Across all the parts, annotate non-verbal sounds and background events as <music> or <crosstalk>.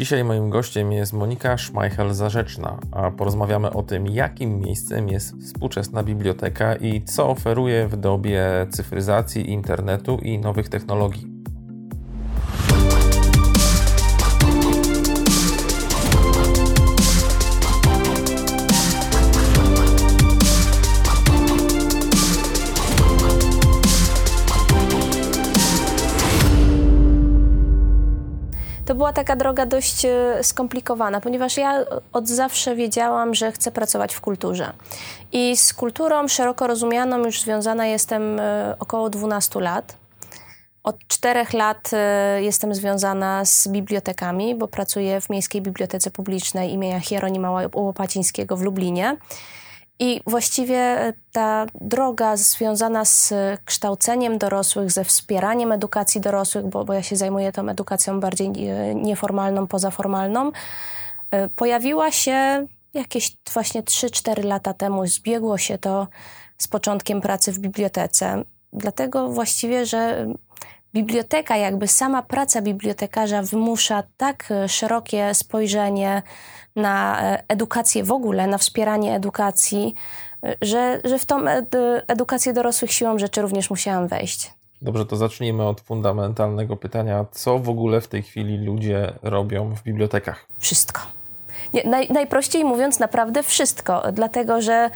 Dzisiaj moim gościem jest Monika Szmajchel-Zarzeczna, a porozmawiamy o tym, jakim miejscem jest współczesna biblioteka i co oferuje w dobie cyfryzacji, internetu i nowych technologii. Była taka droga dość e, skomplikowana, ponieważ ja od zawsze wiedziałam, że chcę pracować w kulturze. I z kulturą szeroko rozumianą już związana jestem e, około 12 lat. Od czterech lat e, jestem związana z bibliotekami, bo pracuję w Miejskiej Bibliotece Publicznej imienia Hieronima Łopacińskiego w Lublinie. I właściwie ta droga związana z kształceniem dorosłych, ze wspieraniem edukacji dorosłych, bo, bo ja się zajmuję tą edukacją bardziej e, nieformalną, pozaformalną, e, pojawiła się jakieś właśnie 3-4 lata temu. Zbiegło się to z początkiem pracy w bibliotece. Dlatego właściwie, że biblioteka, jakby sama praca bibliotekarza wymusza tak szerokie spojrzenie na e, edukację w ogóle, na wspieranie edukacji, e, że, że w tą edukację dorosłych siłą rzeczy również musiałam wejść. Dobrze, to zacznijmy od fundamentalnego pytania. Co w ogóle w tej chwili ludzie robią w bibliotekach? Wszystko. Nie, naj, najprościej mówiąc, naprawdę wszystko, dlatego że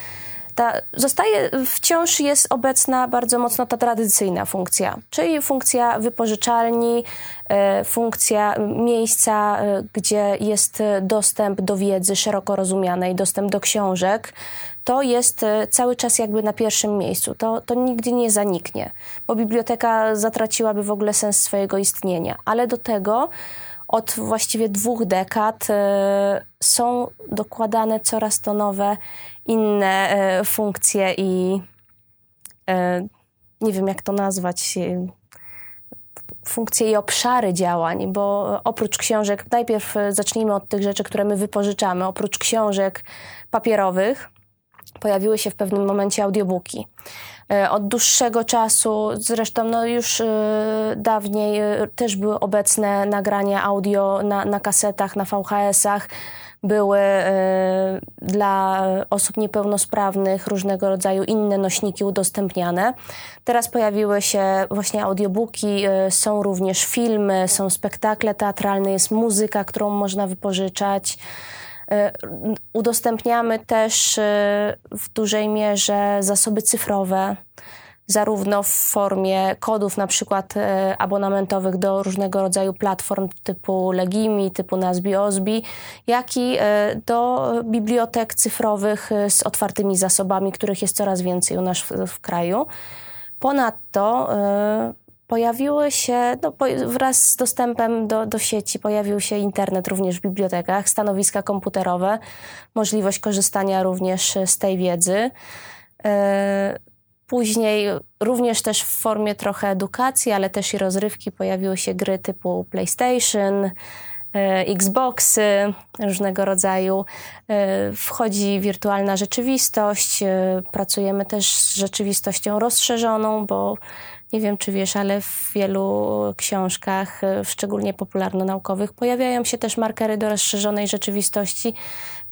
ta, zostaje, wciąż jest obecna bardzo mocno ta tradycyjna funkcja, czyli funkcja wypożyczalni, e, funkcja miejsca, e, gdzie jest dostęp do wiedzy szeroko rozumianej, dostęp do książek. To jest e, cały czas jakby na pierwszym miejscu. To, to nigdy nie zaniknie, bo biblioteka zatraciłaby w ogóle sens swojego istnienia. Ale do tego od właściwie dwóch dekad są dokładane coraz to nowe inne e, funkcje i e, nie wiem jak to nazwać e, funkcje i obszary działań, bo oprócz książek, najpierw zacznijmy od tych rzeczy, które my wypożyczamy. Oprócz książek papierowych pojawiły się w pewnym momencie audiobooki. Od dłuższego czasu, zresztą no już dawniej też były obecne nagrania audio na, na kasetach, na VHS-ach były e, dla osób niepełnosprawnych różnego rodzaju inne nośniki udostępniane. Teraz pojawiły się właśnie audiobooki, e, są również filmy, są spektakle teatralne, jest muzyka, którą można wypożyczać. E, udostępniamy też w dużej mierze zasoby cyfrowe zarówno w formie kodów na przykład e, abonamentowych do różnego rodzaju platform typu Legimi, typu Nazbi Ozbi, jak i e, do bibliotek cyfrowych e, z otwartymi zasobami, których jest coraz więcej u nas w, w kraju. Ponadto pojawiły się, no, wraz z dostępem do, do sieci, pojawił się internet również w bibliotekach, stanowiska komputerowe, możliwość korzystania również z tej wiedzy. Później również też w formie trochę edukacji, ale też i rozrywki pojawiły się gry typu PlayStation, e, Xboxy, różnego rodzaju. E, wchodzi wirtualna rzeczywistość. E, pracujemy też z rzeczywistością rozszerzoną, bo nie wiem, czy wiesz, ale w wielu książkach, szczególnie popularno-naukowych, pojawiają się też markery do rozszerzonej rzeczywistości,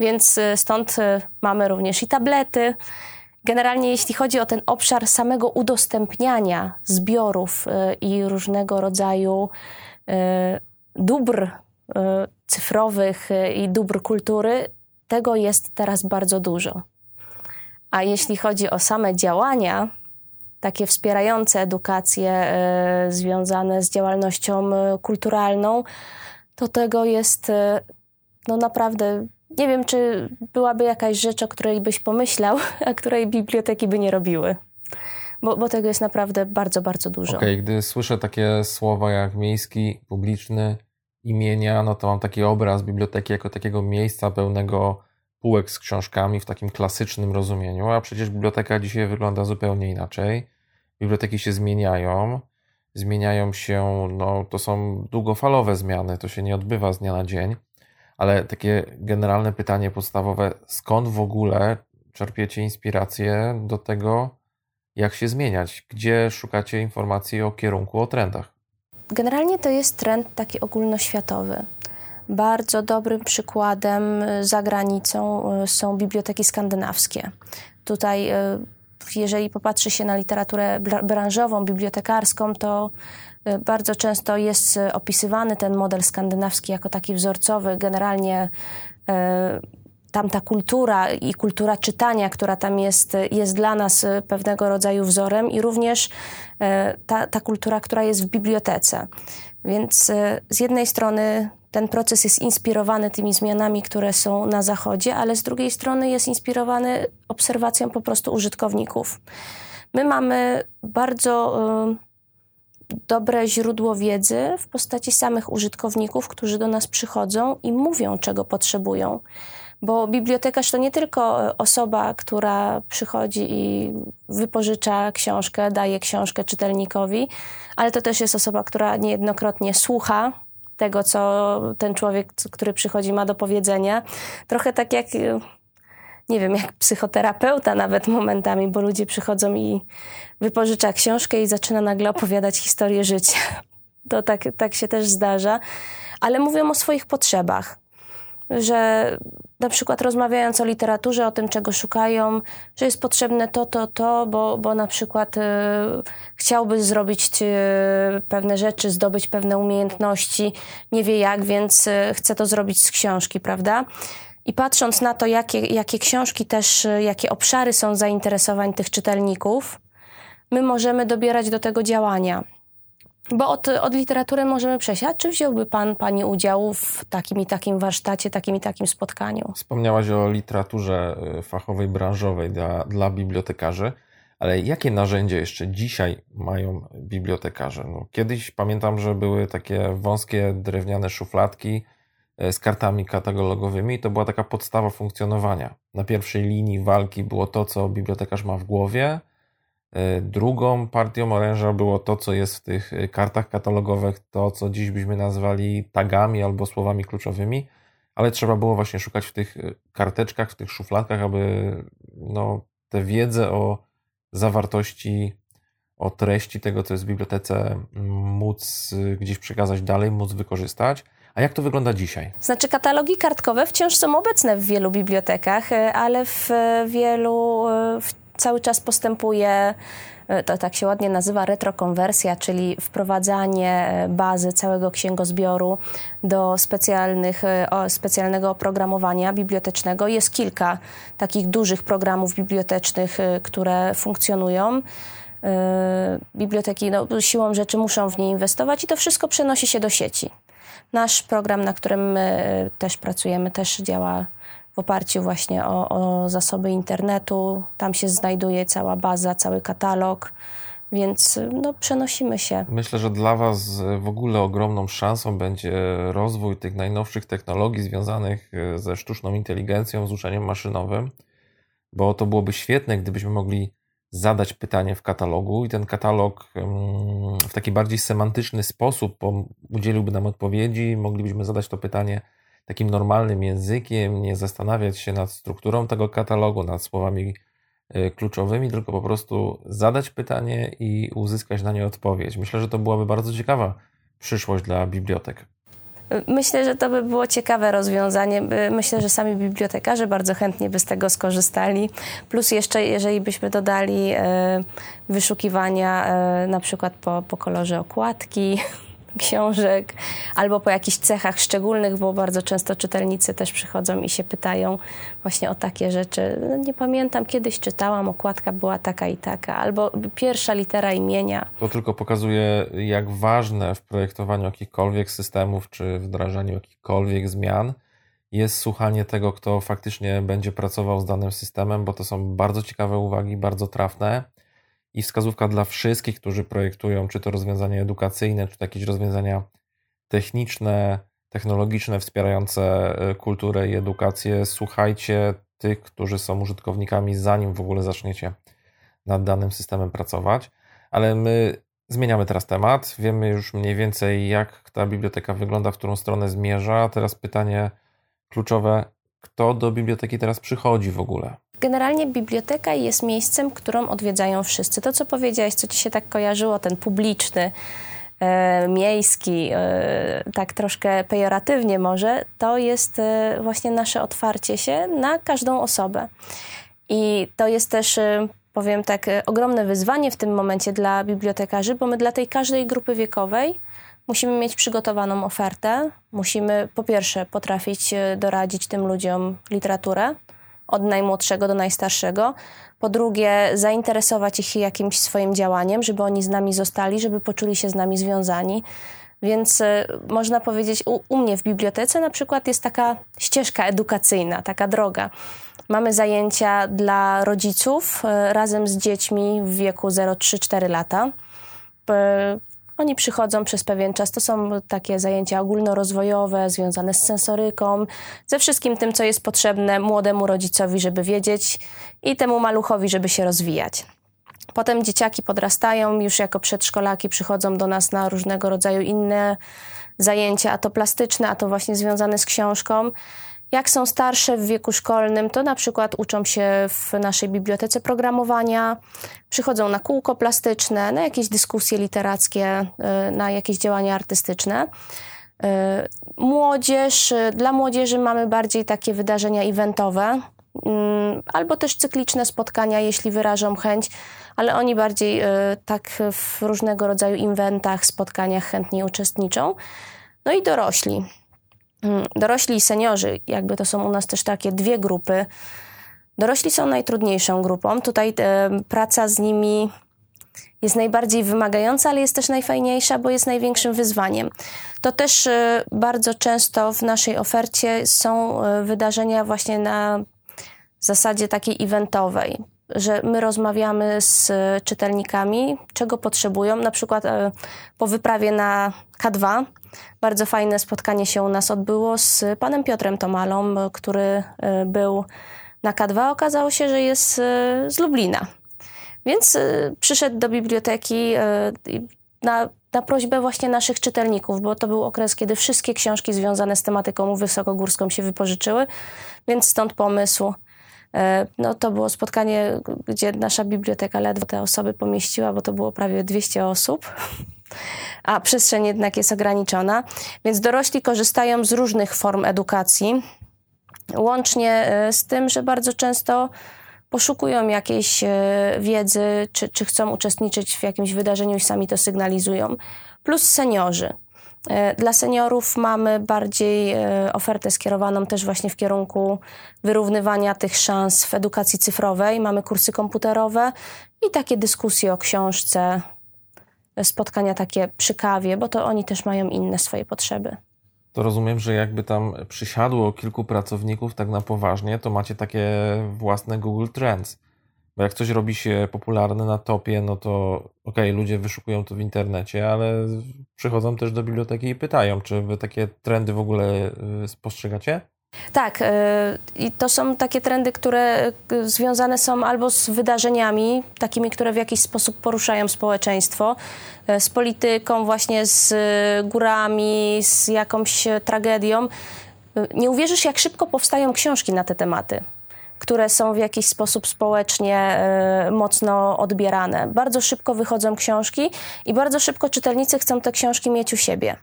więc stąd mamy również i tablety. Generalnie jeśli chodzi o ten obszar samego udostępniania zbiorów i różnego rodzaju dóbr cyfrowych i dóbr kultury, tego jest teraz bardzo dużo. A jeśli chodzi o same działania, takie wspierające edukację związane z działalnością kulturalną, to tego jest no naprawdę nie wiem, czy byłaby jakaś rzecz, o której byś pomyślał, <laughs> a której biblioteki by nie robiły. Bo, bo tego jest naprawdę bardzo, bardzo dużo. Okej, okay, gdy słyszę takie słowa jak miejski, publiczny, imienia, no to mam taki obraz biblioteki jako takiego miejsca pełnego półek z książkami w takim klasycznym rozumieniu, a przecież biblioteka dzisiaj wygląda zupełnie inaczej. Biblioteki się zmieniają, zmieniają się, no to są długofalowe zmiany, to się nie odbywa z dnia na dzień. Ale takie generalne pytanie podstawowe, skąd w ogóle czerpiecie inspirację do tego, jak się zmieniać? Gdzie szukacie informacji o kierunku, o trendach? Generalnie to jest trend taki ogólnoświatowy. Bardzo dobrym przykładem za granicą są biblioteki skandynawskie. Tutaj, jeżeli popatrzy się na literaturę branżową, bibliotekarską, to bardzo często jest opisywany ten model skandynawski jako taki wzorcowy. Generalnie tamta kultura i kultura czytania, która tam jest, jest dla nas pewnego rodzaju wzorem i również ta, ta kultura, która jest w bibliotece. Więc z jednej strony ten proces jest inspirowany tymi zmianami, które są na Zachodzie, ale z drugiej strony jest inspirowany obserwacją po prostu użytkowników. My mamy bardzo dobre źródło wiedzy w postaci samych użytkowników, którzy do nas przychodzą i mówią, czego potrzebują. Bo bibliotekarz to nie tylko e, osoba, która przychodzi i wypożycza książkę, daje książkę czytelnikowi, ale to też jest osoba, która niejednokrotnie słucha tego, co ten człowiek, który przychodzi, ma do powiedzenia. Trochę tak jak, e, nie wiem, jak psychoterapeuta nawet momentami, bo ludzie przychodzą i wypożycza książkę i zaczyna nagle opowiadać historię życia. <laughs> To tak, tak się też zdarza, ale mówią o swoich potrzebach że na przykład rozmawiając o literaturze, o tym, czego szukają, że jest potrzebne to, to, to, bo, bo na przykład y, chciałby zrobić y, pewne rzeczy, zdobyć pewne umiejętności, nie wie jak, więc y, chce to zrobić z książki, prawda? I patrząc na to, jakie, jakie książki też, jakie obszary są zainteresowań tych czytelników, my możemy dobierać do tego działania. Bo od, od literatury możemy przejść. A czy wziąłby Pan, Pani udział w takim i takim warsztacie, takim i takim spotkaniu? Wspomniałaś o literaturze y, fachowej, branżowej dla, dla bibliotekarzy, ale jakie narzędzia jeszcze dzisiaj mają bibliotekarze? No, kiedyś pamiętam, że były takie wąskie drewniane szufladki y, z kartami katalogowymi. To była taka podstawa funkcjonowania. Na pierwszej linii walki było to, co bibliotekarz ma w głowie – drugą partią oręża było to, co jest w tych e, kartach katalogowych, to co dziś byśmy nazwali tagami albo słowami kluczowymi, ale trzeba było właśnie szukać w tych e, karteczkach, w tych szufladkach, aby no, tę wiedzę o zawartości, o treści tego, co jest w bibliotece, móc gdzieś przekazać dalej, móc wykorzystać. A jak to wygląda dzisiaj? Znaczy, katalogi kartkowe wciąż są obecne w wielu bibliotekach, ale w wielu, cały czas postępuje e, to tak się ładnie nazywa retrokonwersja, czyli wprowadzanie e, bazy całego księgozbioru do specjalnych, e, specjalnego oprogramowania bibliotecznego. Jest kilka takich dużych programów bibliotecznych, które funkcjonują. Biblioteki no, siłą rzeczy muszą w nie inwestować i to wszystko przenosi się do sieci. Nasz program, na którym też pracujemy, też działa w oparciu właśnie o, o zasoby internetu. Tam się znajduje cała baza, cały katalog więc no, przenosimy się. Myślę, że dla Was w ogóle ogromną szansą będzie rozwój tych najnowszych technologii związanych e, ze sztuczną inteligencją, z uczeniem maszynowym, bo to byłoby świetne, gdybyśmy mogli zadać pytanie w katalogu i ten katalog w taki bardziej semantyczny sposób udzieliłby nam odpowiedzi, moglibyśmy zadać to pytanie takim normalnym językiem, nie zastanawiać się nad strukturą tego katalogu, nad słowami e, kluczowymi, tylko po prostu zadać pytanie i uzyskać na nie odpowiedź. Myślę, że to byłaby bardzo ciekawa przyszłość dla bibliotek. Myślę, że to by było ciekawe rozwiązanie. Myślę, że sami bibliotekarze bardzo chętnie by z tego skorzystali. Plus jeszcze, jeżeli byśmy dodali e, wyszukiwania na przykład po, po kolorze okładki, <laughs> książek albo po jakichś cechach szczególnych, bo bardzo często czytelnicy też przychodzą i się pytają właśnie o takie rzeczy. No, nie pamiętam, kiedyś czytałam, okładka była taka i taka, albo pierwsza litera imienia. To tylko pokazuje, jak ważne w projektowaniu jakichkolwiek systemów czy wdrażaniu jakichkolwiek zmian jest słuchanie tego, kto faktycznie będzie pracował z danym systemem, bo to są bardzo ciekawe uwagi, bardzo trafne i wskazówka dla wszystkich, którzy projektują czy to rozwiązania edukacyjne, czy to jakieś rozwiązania techniczne, technologiczne wspierające e, kulturę i edukację. Słuchajcie tych, którzy są użytkownikami, zanim w ogóle zaczniecie nad danym systemem pracować. Ale my zmieniamy teraz temat. Wiemy już mniej więcej, jak ta biblioteka wygląda, w którą stronę zmierza. Teraz pytanie kluczowe: kto do biblioteki teraz przychodzi w ogóle? Generalnie biblioteka jest miejscem, którą odwiedzają wszyscy. To, co powiedziałeś, co ci się tak kojarzyło, ten publiczny e, miejski, e, tak troszkę pejoratywnie może, to jest e, właśnie nasze otwarcie się na każdą osobę. I to jest też, e, powiem tak, e, ogromne wyzwanie w tym momencie dla bibliotekarzy, bo my dla tej każdej grupy wiekowej musimy mieć przygotowaną ofertę. Musimy po pierwsze potrafić e, doradzić tym ludziom literaturę, od najmłodszego do najstarszego. Po drugie, zainteresować ich jakimś swoim działaniem, żeby oni z nami zostali, żeby poczuli się z nami związani. Więc y, można powiedzieć, u, u, mnie w bibliotece na przykład jest taka ścieżka edukacyjna, taka droga. Mamy zajęcia dla rodziców y, razem z dziećmi w wieku 0-3-4 lata. Oni przychodzą przez pewien czas. To są takie zajęcia ogólnorozwojowe, związane z sensoryką, ze wszystkim tym, co jest potrzebne młodemu rodzicowi, żeby wiedzieć i temu maluchowi, żeby się rozwijać. Potem dzieciaki podrastają, już jako przedszkolaki przychodzą do nas na różnego rodzaju inne zajęcia, a to plastyczne, a to właśnie związane z książką. Jak są starsze w wieku szkolnym, to na przykład uczą się w naszej bibliotece programowania, przychodzą na kółko plastyczne, na jakieś dyskusje literackie, y, na jakieś działania artystyczne. Y, młodzież, y, dla młodzieży mamy bardziej takie wydarzenia eventowe, albo też cykliczne spotkania, jeśli wyrażą chęć, ale oni bardziej tak w różnego rodzaju inventach, spotkaniach chętnie uczestniczą. No i dorośli. Mm, dorośli i seniorzy, jakby to są u nas też takie dwie grupy. Dorośli są najtrudniejszą grupą. Tutaj e, praca z nimi jest najbardziej wymagająca, ale jest też najfajniejsza, bo jest największym wyzwaniem. To też e, bardzo często w naszej ofercie są e, wydarzenia właśnie na zasadzie takiej eventowej, że my rozmawiamy z czytelnikami, czego potrzebują. Na przykład po wyprawie na K2 bardzo fajne spotkanie się u nas odbyło z panem Piotrem Tomalą, który e, był na K2. Okazało się, że jest e, z Lublina. Więc e, przyszedł do biblioteki na, na prośbę właśnie naszych czytelników, bo to był okres, kiedy wszystkie książki związane z tematyką wysokogórską się wypożyczyły, więc stąd pomysł. No, to było spotkanie, gdzie nasza biblioteka ledwo te osoby pomieściła, bo to było prawie 200 osób a przestrzeń jednak jest ograniczona. Więc dorośli korzystają z różnych form edukacji, łącznie e, z tym, że bardzo często poszukują jakiejś e, wiedzy, czy, czy chcą uczestniczyć w jakimś wydarzeniu i sami to sygnalizują. Plus seniorzy. E, dla seniorów mamy bardziej ofertę skierowaną też właśnie w kierunku wyrównywania tych szans w edukacji cyfrowej. Mamy kursy komputerowe i takie dyskusje o książce, spotkania takie przy kawie, bo to oni też mają inne swoje potrzeby. To rozumiem, że jakby tam przysiadło kilku pracowników tak na poważnie, to macie takie własne Google Trends. Bo jak coś robi się popularne na topie, no to okej, okay, ludzie wyszukują to w internecie, ale przychodzą też do biblioteki i pytają, czy wy takie trendy w ogóle y, spostrzegacie? Tak, y, i to są takie trendy, które y, związane są albo z wydarzeniami, takimi, które w jakiś sposób poruszają społeczeństwo, z polityką, właśnie z górami, z jakąś tragedią. Nie uwierzysz, jak szybko powstają książki na te tematy które są w jakiś sposób społecznie mocno odbierane. Bardzo szybko wychodzą książki i bardzo szybko czytelnicy chcą te książki mieć u siebie.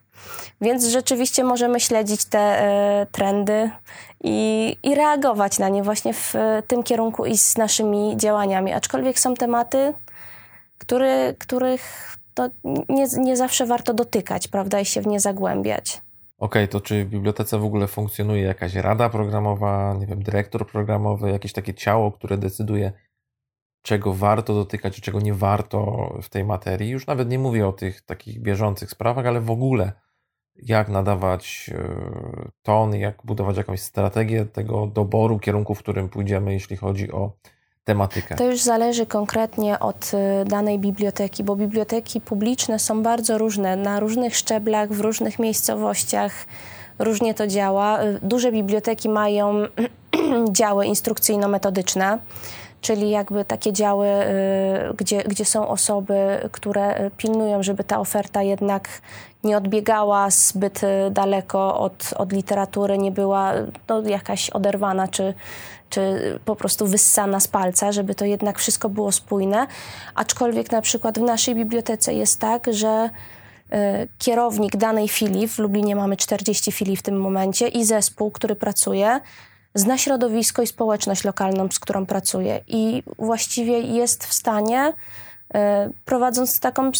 Więc rzeczywiście możemy śledzić te e, trendy i, i reagować na nie właśnie w e, tym kierunku i z naszymi działaniami. Aczkolwiek są tematy, który, których to nie, nie zawsze warto dotykać, prawda, i się w nie zagłębiać. Okej, okay, to czy w bibliotece w ogóle funkcjonuje jakaś rada programowa, nie wiem, dyrektor programowy, jakieś takie ciało, które decyduje, czego warto dotykać, czego nie warto w tej materii? Już nawet nie mówię o tych takich bieżących sprawach, ale w ogóle jak nadawać e, ton, jak budować jakąś strategię tego doboru kierunku, w którym pójdziemy, jeśli chodzi o tematykę. To już zależy konkretnie od e, danej biblioteki, bo biblioteki publiczne są bardzo różne, na różnych szczeblach, w różnych miejscowościach. Różnie to działa. E, duże biblioteki mają <clears throat> działy instrukcyjno-metodyczne czyli jakby takie działy, y, gdzie, gdzie są osoby, które pilnują, żeby ta oferta jednak nie odbiegała zbyt y, daleko od, od literatury, nie była no, jakaś oderwana czy, czy po prostu wyssana z palca, żeby to jednak wszystko było spójne. Aczkolwiek na przykład w naszej bibliotece jest tak, że kierownik danej filii, w Lublinie mamy 40 filii w tym momencie, i zespół, który pracuje, zna środowisko i społeczność lokalną, z którą pracuje i właściwie jest w stanie, e, prowadząc taką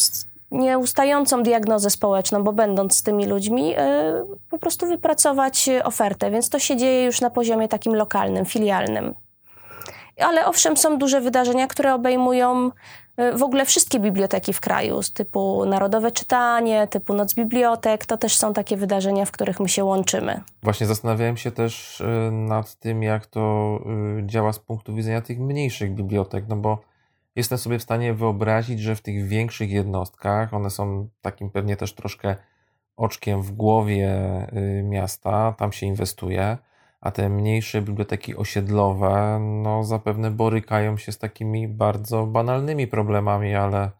nieustającą diagnozę społeczną, bo będąc z tymi ludźmi, e, po prostu wypracować ofertę. Więc to się dzieje już na poziomie takim lokalnym, filialnym. Ale owszem, są duże wydarzenia, które obejmują w ogóle wszystkie biblioteki w kraju, z typu Narodowe Czytanie, typu Noc Bibliotek, to też są takie wydarzenia, w których my się łączymy. Właśnie zastanawiałem się też e, nad tym, jak to e, działa z punktu widzenia tych mniejszych bibliotek, no bo jestem sobie w stanie wyobrazić, że w tych większych jednostkach, one są takim pewnie też troszkę oczkiem w głowie miasta, tam się inwestuje a te mniejsze biblioteki osiedlowe, no zapewne borykają się z takimi bardzo banalnymi problemami, ale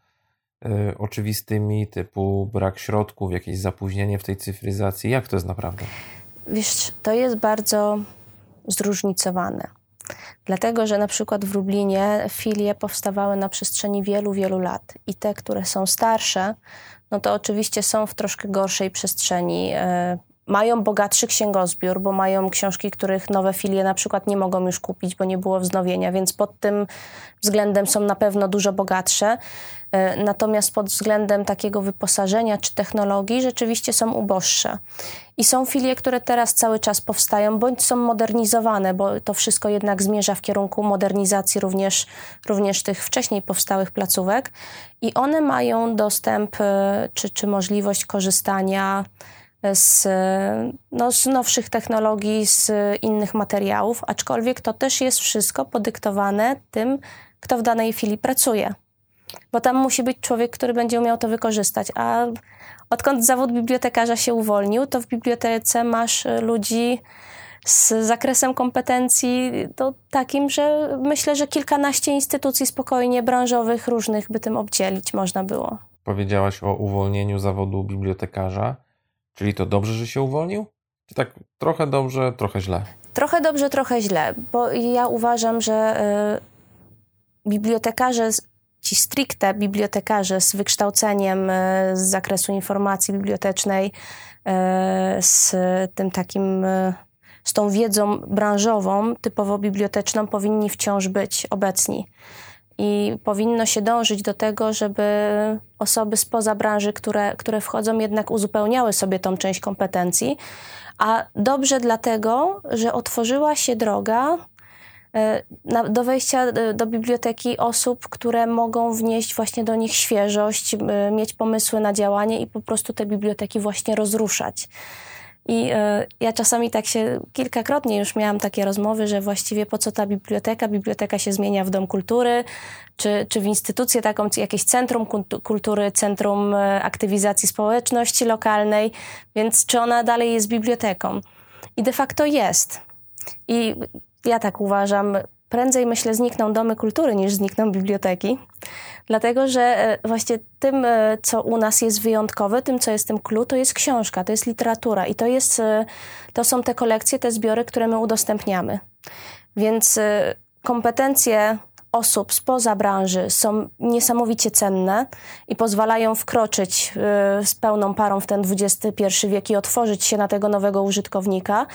y, oczywistymi, typu brak środków, jakieś zapóźnienie w tej cyfryzacji. Jak to jest naprawdę? Wiesz, to jest bardzo zróżnicowane. Dlatego, że na przykład w Lublinie filie powstawały na przestrzeni wielu, wielu lat i te, które są starsze, no to oczywiście są w troszkę gorszej przestrzeni. Y, mają bogatszy księgozbiór, bo mają książki, których nowe filie na przykład nie mogą już kupić, bo nie było wznowienia, więc pod tym względem są na pewno dużo bogatsze. E, natomiast pod względem takiego wyposażenia czy technologii rzeczywiście są uboższe. I są filie, które teraz cały czas powstają, bądź są modernizowane, bo to wszystko jednak zmierza w kierunku modernizacji również, również tych wcześniej powstałych placówek. I one mają dostęp e, czy, czy możliwość korzystania z, no, z nowszych technologii, z innych materiałów, aczkolwiek to też jest wszystko podyktowane tym, kto w danej chwili pracuje. Bo tam musi być człowiek, który będzie umiał to wykorzystać. A odkąd zawód bibliotekarza się uwolnił, to w bibliotece masz ludzi z zakresem kompetencji to takim, że myślę, że kilkanaście instytucji spokojnie branżowych różnych by tym obdzielić można było. Powiedziałaś o uwolnieniu zawodu bibliotekarza. Czyli to dobrze, że się uwolnił? Czy tak trochę dobrze, trochę źle? Trochę dobrze, trochę źle, bo ja uważam, że y, bibliotekarze, ci stricte bibliotekarze z wykształceniem y, z zakresu informacji bibliotecznej, y, z tym takim, z tą wiedzą branżową, typowo biblioteczną, powinni wciąż być obecni i powinno się dążyć do tego, żeby osoby spoza branży, które, które wchodzą, jednak uzupełniały sobie tą część kompetencji. A dobrze dlatego, że otworzyła się droga e, do wejścia e, do biblioteki osób, które mogą wnieść właśnie do nich świeżość, e, mieć pomysły na działanie i po prostu te biblioteki właśnie rozruszać. I y, ja czasami tak się kilkakrotnie już miałam takie rozmowy, że właściwie po co ta biblioteka? Biblioteka się zmienia w dom kultury, czy, czy w instytucję taką, czy jakieś centrum kultury, centrum e, aktywizacji społeczności lokalnej, więc czy ona dalej jest biblioteką? I de facto jest. I ja tak uważam, prędzej myślę znikną domy kultury niż znikną biblioteki. Dlatego, że e, właśnie tym, e, co u nas jest wyjątkowe, tym, co jest tym clue, to jest książka, to jest literatura i to, jest, e, to są te kolekcje, te zbiory, które my udostępniamy. Więc kompetencje osób spoza branży są niesamowicie cenne i pozwalają wkroczyć z pełną parą w ten XXI wiek i otworzyć się na tego nowego użytkownika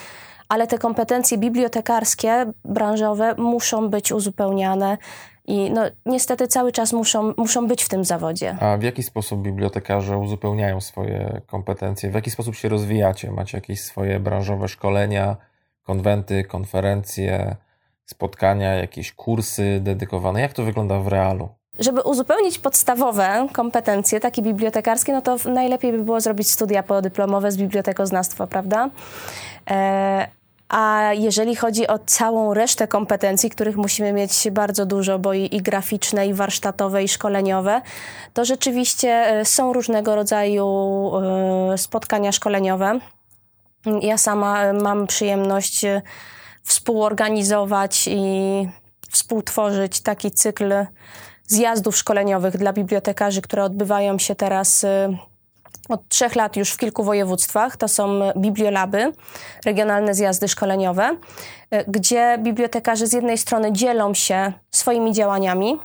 ale te kompetencje bibliotekarskie, branżowe muszą być uzupełniane. I no, niestety cały czas muszą, muszą być w tym zawodzie. A w jaki sposób bibliotekarze uzupełniają swoje kompetencje? W jaki sposób się rozwijacie? Macie jakieś swoje branżowe szkolenia, konwenty, konferencje, spotkania, jakieś kursy dedykowane? Jak to wygląda w realu? Żeby uzupełnić podstawowe kompetencje, takie bibliotekarskie, no to najlepiej by było zrobić studia podyplomowe z bibliotekoznawstwa, prawda? E, a jeżeli chodzi o całą resztę kompetencji, których musimy mieć bardzo dużo, bo i, i, graficzne, i warsztatowe, i szkoleniowe, to rzeczywiście e, są różnego rodzaju e, spotkania szkoleniowe. Ja sama mam przyjemność współorganizować i współtworzyć taki cykl zjazdów szkoleniowych dla bibliotekarzy, które odbywają się teraz y, od trzech lat już w kilku województwach. To są bibliolaby, regionalne zjazdy szkoleniowe, y, gdzie bibliotekarze z jednej strony dzielą się swoimi działaniami,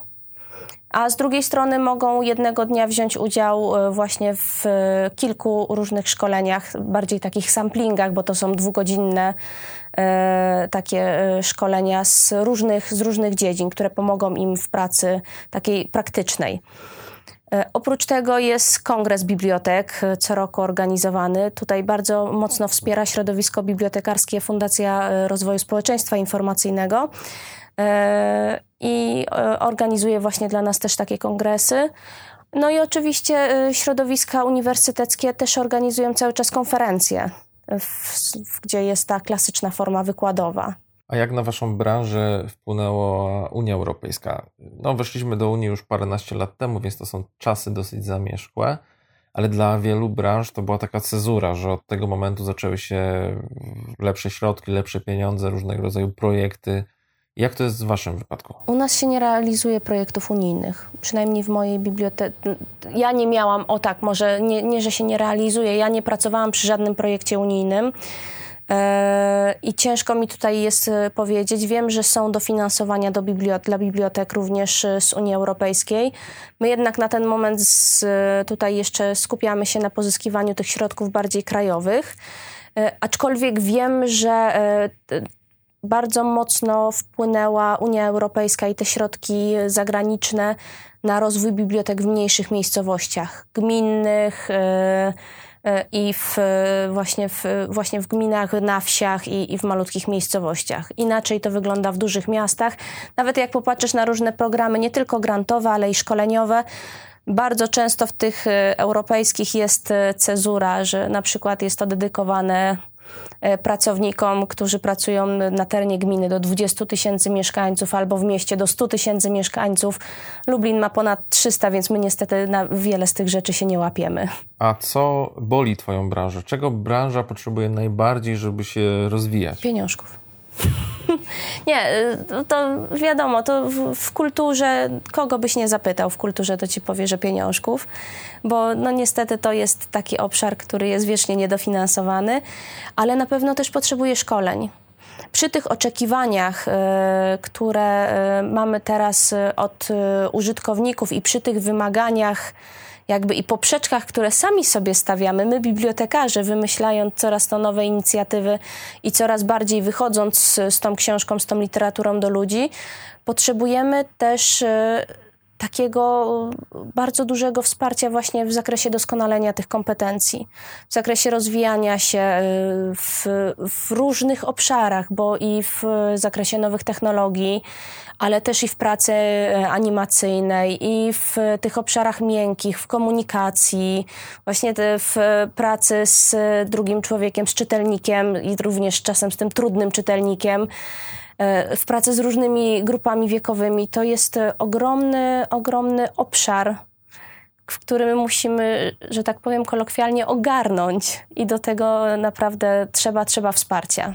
a z drugiej strony mogą jednego dnia wziąć udział e, właśnie w e, kilku różnych szkoleniach, bardziej takich samplingach, bo to są dwugodzinne e, takie szkolenia z różnych, z różnych dziedzin, które pomogą im w pracy takiej praktycznej. Oprócz tego jest Kongres Bibliotek, co roku organizowany. Tutaj bardzo mocno wspiera środowisko bibliotekarskie Fundacja Rozwoju Społeczeństwa Informacyjnego. E, i e, organizuje właśnie dla nas też takie kongresy. No i oczywiście e, środowiska uniwersyteckie też organizują cały czas konferencje, gdzie jest ta klasyczna forma wykładowa. A jak na Waszą branżę wpłynęła Unia Europejska? No, weszliśmy do Unii już paręnaście lat temu, więc to są czasy dosyć zamierzchłe, ale dla wielu branż to była taka cezura, że od tego momentu zaczęły się lepsze środki, lepsze pieniądze, różnego rodzaju projekty jak to jest w Waszym wypadku? U nas się nie realizuje projektów unijnych. Przynajmniej w mojej bibliotece. Ja nie miałam, o tak, może nie, nie, że się nie realizuje. Ja nie pracowałam przy żadnym projekcie unijnym. E, I ciężko mi tutaj jest e, powiedzieć. Wiem, że są dofinansowania do bibliot dla bibliotek również e, z Unii Europejskiej. My jednak na ten moment z, tutaj jeszcze skupiamy się na pozyskiwaniu tych środków bardziej krajowych. Aczkolwiek wiem, że bardzo mocno wpłynęła Unia Europejska i te środki zagraniczne na rozwój bibliotek w mniejszych miejscowościach gminnych e, e, i w, właśnie, w, właśnie w gminach, na wsiach i, i w malutkich miejscowościach. Inaczej to wygląda w dużych miastach. Nawet jak popatrzysz na różne programy, nie tylko grantowe, ale i szkoleniowe, bardzo często w tych e, europejskich jest cezura, że na przykład jest to dedykowane pracownikom, którzy pracują na terenie gminy do 20 tysięcy mieszkańców albo w mieście do 100 tysięcy mieszkańców. Lublin ma ponad 300, więc my niestety na wiele z tych rzeczy się nie łapiemy. A co boli Twoją branżę? Czego branża potrzebuje najbardziej, żeby się rozwijać? Pieniążków. <laughs> nie, y, to wiadomo, to w, w, kulturze, kogo byś nie zapytał w kulturze, to ci powie, że pieniążków, bo no niestety to jest taki obszar, który jest wiecznie niedofinansowany, ale na pewno też potrzebuje szkoleń. Przy tych oczekiwaniach, y, które y, mamy teraz od użytkowników i przy tych wymaganiach, jakby i poprzeczkach, które sami sobie stawiamy, my bibliotekarze, wymyślając coraz to nowe inicjatywy i coraz bardziej wychodząc z, z tą książką, z tą literaturą do ludzi, potrzebujemy też e, takiego bardzo dużego wsparcia właśnie w zakresie doskonalenia tych kompetencji, w zakresie rozwijania się e, w, w, różnych obszarach, bo i w zakresie nowych technologii, ale też i w pracy e, animacyjnej, i w tych obszarach miękkich, w komunikacji, właśnie w pracy z drugim człowiekiem, z czytelnikiem i również czasem z tym trudnym czytelnikiem w pracy z różnymi grupami wiekowymi. To jest ogromny, ogromny obszar, w którym musimy, że tak powiem kolokwialnie, ogarnąć i do tego naprawdę trzeba, trzeba wsparcia.